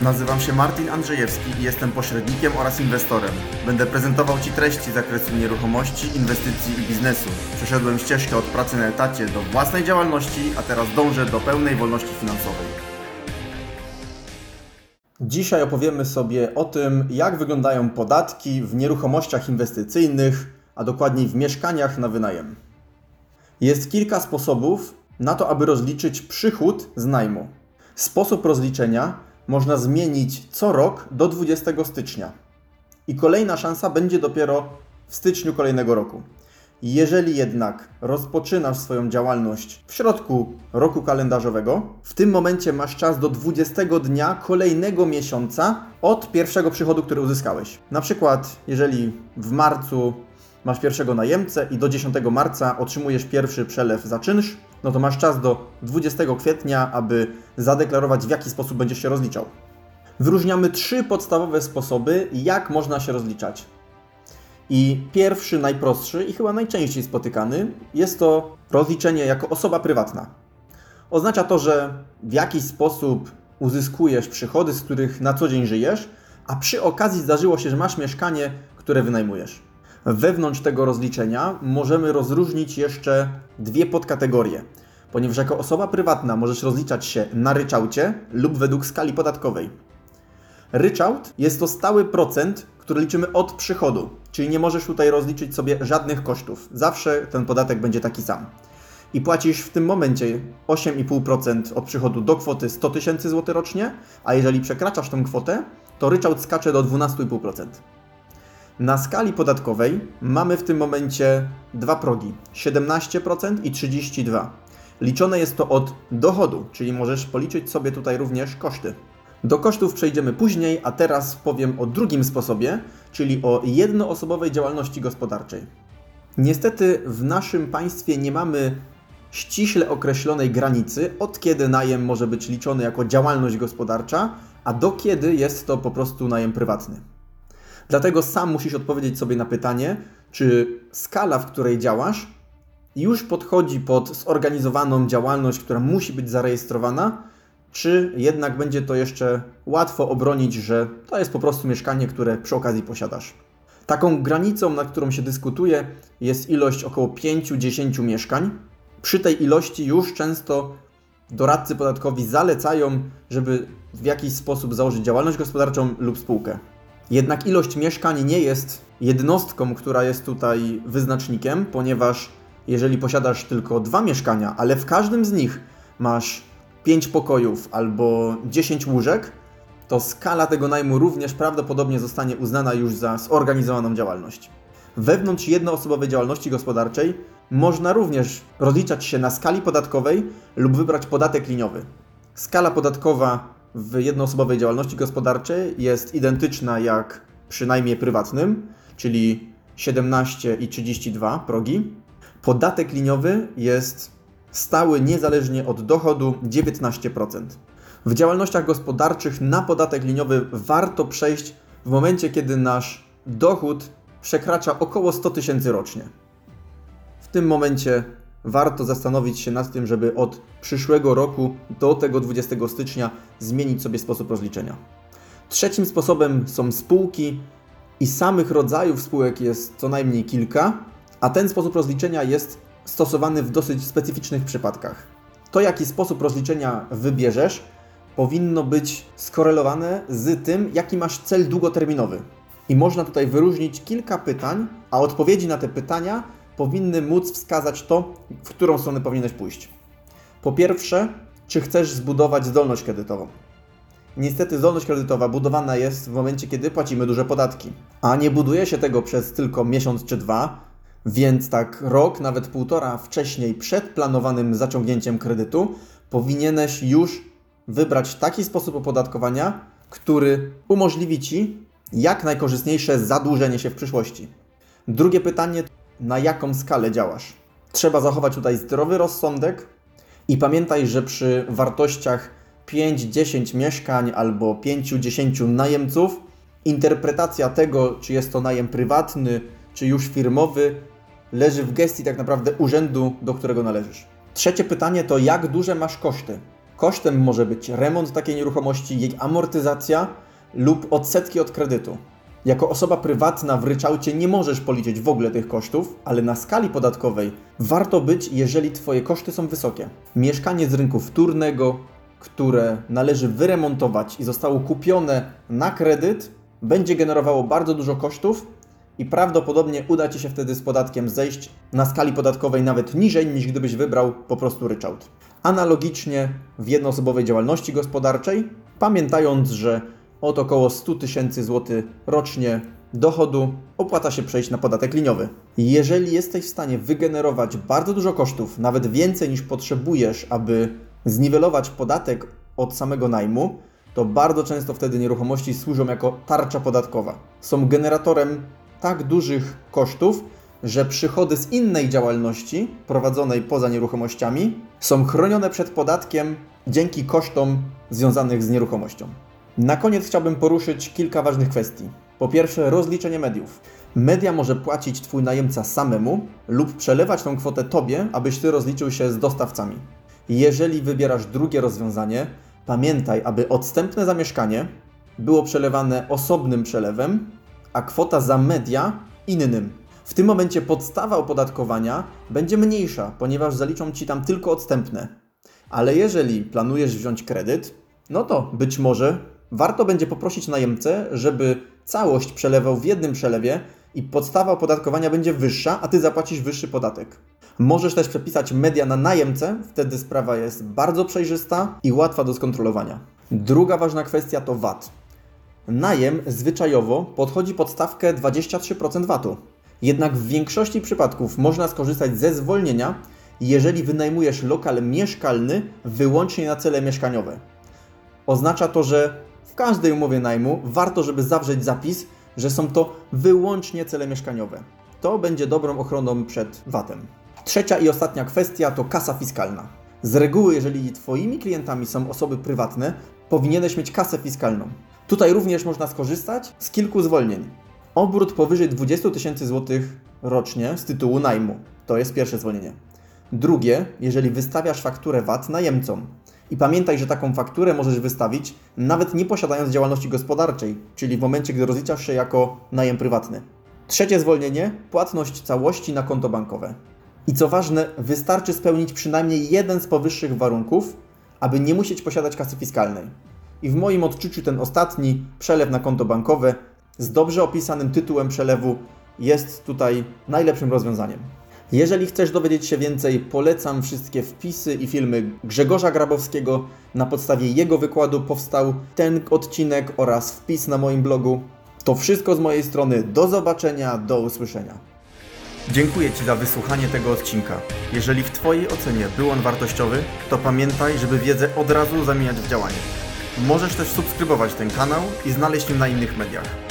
Nazywam się Martin Andrzejewski i jestem pośrednikiem oraz inwestorem. Będę prezentował Ci treści z zakresu nieruchomości, inwestycji i biznesu. Przeszedłem ścieżkę od pracy na etacie do własnej działalności, a teraz dążę do pełnej wolności finansowej. Dzisiaj opowiemy sobie o tym, jak wyglądają podatki w nieruchomościach inwestycyjnych, a dokładniej w mieszkaniach na wynajem. Jest kilka sposobów na to, aby rozliczyć przychód z najmu. Sposób rozliczenia można zmienić co rok do 20 stycznia. I kolejna szansa będzie dopiero w styczniu kolejnego roku. Jeżeli jednak rozpoczynasz swoją działalność w środku roku kalendarzowego, w tym momencie masz czas do 20 dnia kolejnego miesiąca od pierwszego przychodu, który uzyskałeś. Na przykład, jeżeli w marcu masz pierwszego najemcę i do 10 marca otrzymujesz pierwszy przelew za czynsz, no to masz czas do 20 kwietnia, aby zadeklarować, w jaki sposób będziesz się rozliczał. Wyróżniamy trzy podstawowe sposoby, jak można się rozliczać. I pierwszy, najprostszy i chyba najczęściej spotykany jest to rozliczenie jako osoba prywatna. Oznacza to, że w jakiś sposób uzyskujesz przychody, z których na co dzień żyjesz, a przy okazji zdarzyło się, że masz mieszkanie, które wynajmujesz. Wewnątrz tego rozliczenia możemy rozróżnić jeszcze dwie podkategorie, ponieważ jako osoba prywatna możesz rozliczać się na ryczałcie lub według skali podatkowej. Ryczałt jest to stały procent, który liczymy od przychodu, czyli nie możesz tutaj rozliczyć sobie żadnych kosztów. Zawsze ten podatek będzie taki sam. I płacisz w tym momencie 8,5% od przychodu do kwoty 100 tysięcy złotych rocznie, a jeżeli przekraczasz tę kwotę, to ryczałt skacze do 12,5%. Na skali podatkowej mamy w tym momencie dwa progi 17% i 32%. Liczone jest to od dochodu, czyli możesz policzyć sobie tutaj również koszty. Do kosztów przejdziemy później, a teraz powiem o drugim sposobie, czyli o jednoosobowej działalności gospodarczej. Niestety w naszym państwie nie mamy ściśle określonej granicy, od kiedy najem może być liczony jako działalność gospodarcza, a do kiedy jest to po prostu najem prywatny. Dlatego sam musisz odpowiedzieć sobie na pytanie, czy skala, w której działasz, już podchodzi pod zorganizowaną działalność, która musi być zarejestrowana, czy jednak będzie to jeszcze łatwo obronić, że to jest po prostu mieszkanie, które przy okazji posiadasz. Taką granicą, nad którą się dyskutuje, jest ilość około 5-10 mieszkań. Przy tej ilości już często doradcy podatkowi zalecają, żeby w jakiś sposób założyć działalność gospodarczą lub spółkę. Jednak ilość mieszkań nie jest jednostką, która jest tutaj wyznacznikiem, ponieważ jeżeli posiadasz tylko dwa mieszkania, ale w każdym z nich masz 5 pokojów albo 10 łóżek, to skala tego najmu również prawdopodobnie zostanie uznana już za zorganizowaną działalność. Wewnątrz jednoosobowej działalności gospodarczej można również rozliczać się na skali podatkowej lub wybrać podatek liniowy. Skala podatkowa w jednoosobowej działalności gospodarczej jest identyczna jak przy najmie prywatnym, czyli 17 i 32 progi. Podatek liniowy jest stały niezależnie od dochodu 19%. W działalnościach gospodarczych na podatek liniowy warto przejść w momencie, kiedy nasz dochód przekracza około 100 tysięcy rocznie. W tym momencie warto zastanowić się nad tym, żeby od przyszłego roku do tego 20 stycznia zmienić sobie sposób rozliczenia. Trzecim sposobem są spółki i samych rodzajów spółek jest co najmniej kilka, a ten sposób rozliczenia jest stosowany w dosyć specyficznych przypadkach. To, jaki sposób rozliczenia wybierzesz, powinno być skorelowane z tym, jaki masz cel długoterminowy. I można tutaj wyróżnić kilka pytań, a odpowiedzi na te pytania powinny móc wskazać to, w którą stronę powinieneś pójść. Po pierwsze, czy chcesz zbudować zdolność kredytową? Niestety zdolność kredytowa budowana jest w momencie, kiedy płacimy duże podatki, a nie buduje się tego przez tylko miesiąc czy dwa, więc tak rok, nawet półtora wcześniej, przed planowanym zaciągnięciem kredytu, powinieneś już wybrać taki sposób opodatkowania, który umożliwi Ci jak najkorzystniejsze zadłużenie się w przyszłości. Drugie pytanie, na jaką skalę działasz? Trzeba zachować tutaj zdrowy rozsądek i pamiętaj, że przy wartościach 5-10 mieszkań albo 5-10 najemców, interpretacja tego, czy jest to najem prywatny, czy już firmowy, leży w gestii tak naprawdę urzędu, do którego należysz. Trzecie pytanie to jak duże masz koszty? Kosztem może być remont takiej nieruchomości, jej amortyzacja lub odsetki od kredytu. Jako osoba prywatna w ryczałcie nie możesz policzyć w ogóle tych kosztów, ale na skali podatkowej warto być, jeżeli Twoje koszty są wysokie. Mieszkanie z rynku wtórnego, które należy wyremontować i zostało kupione na kredyt, będzie generowało bardzo dużo kosztów i prawdopodobnie uda Ci się wtedy z podatkiem zejść na skali podatkowej nawet niżej niż gdybyś wybrał po prostu ryczałt. Analogicznie w jednoosobowej działalności gospodarczej, pamiętając, że od około 100 tysięcy złotych rocznie dochodu opłaca się przejść na podatek liniowy. Jeżeli jesteś w stanie wygenerować bardzo dużo kosztów, nawet więcej niż potrzebujesz, aby zniwelować podatek od samego najmu, to bardzo często wtedy nieruchomości służą jako tarcza podatkowa. Są generatorem tak dużych kosztów, że przychody z innej działalności prowadzonej poza nieruchomościami są chronione przed podatkiem dzięki kosztom związanych z nieruchomością. Na koniec chciałbym poruszyć kilka ważnych kwestii. Po pierwsze, rozliczenie mediów. Media może płacić Twój najemca samemu lub przelewać tą kwotę Tobie, abyś Ty rozliczył się z dostawcami. Jeżeli wybierasz drugie rozwiązanie, pamiętaj, aby odstępne zamieszkanie było przelewane osobnym przelewem, a kwota za media innym. W tym momencie podstawa opodatkowania będzie mniejsza, ponieważ zaliczą Ci tam tylko odstępne. Ale jeżeli planujesz wziąć kredyt, no to być może warto będzie poprosić najemcę, żeby całość przelewał w jednym przelewie i podstawa opodatkowania będzie wyższa, a Ty zapłacisz wyższy podatek. Możesz też przepisać media na najemcę, wtedy sprawa jest bardzo przejrzysta i łatwa do skontrolowania. Druga ważna kwestia to VAT. Najem zwyczajowo podchodzi pod stawkę 23% VAT-u. Jednak w większości przypadków można skorzystać ze zwolnienia, jeżeli wynajmujesz lokal mieszkalny wyłącznie na cele mieszkaniowe. Oznacza to, że w każdej umowie najmu warto, żeby zawrzeć zapis, że są to wyłącznie cele mieszkaniowe. To będzie dobrą ochroną przed VAT-em. Trzecia i ostatnia kwestia to kasa fiskalna. Z reguły, jeżeli Twoimi klientami są osoby prywatne, powinieneś mieć kasę fiskalną. Tutaj również można skorzystać z kilku zwolnień. Obrót powyżej 20 tysięcy złotych rocznie z tytułu najmu. To jest pierwsze zwolnienie. Drugie, jeżeli wystawiasz fakturę VAT najemcom. I pamiętaj, że taką fakturę możesz wystawić nawet nie posiadając działalności gospodarczej, czyli w momencie, gdy rozliczasz się jako najem prywatny. Trzecie zwolnienie płatność całości na konto bankowe. I co ważne, wystarczy spełnić przynajmniej jeden z powyższych warunków, aby nie musieć posiadać kasy fiskalnej. I w moim odczuciu ten ostatni przelew na konto bankowe z dobrze opisanym tytułem przelewu jest tutaj najlepszym rozwiązaniem. Jeżeli chcesz dowiedzieć się więcej, polecam wszystkie wpisy i filmy Grzegorza Grabowskiego. Na podstawie jego wykładu powstał ten odcinek oraz wpis na moim blogu. To wszystko z mojej strony. Do zobaczenia, do usłyszenia. Dziękuję Ci za wysłuchanie tego odcinka. Jeżeli w Twojej ocenie był on wartościowy, to pamiętaj, żeby wiedzę od razu zamieniać w działanie. Możesz też subskrybować ten kanał i znaleźć mnie na innych mediach.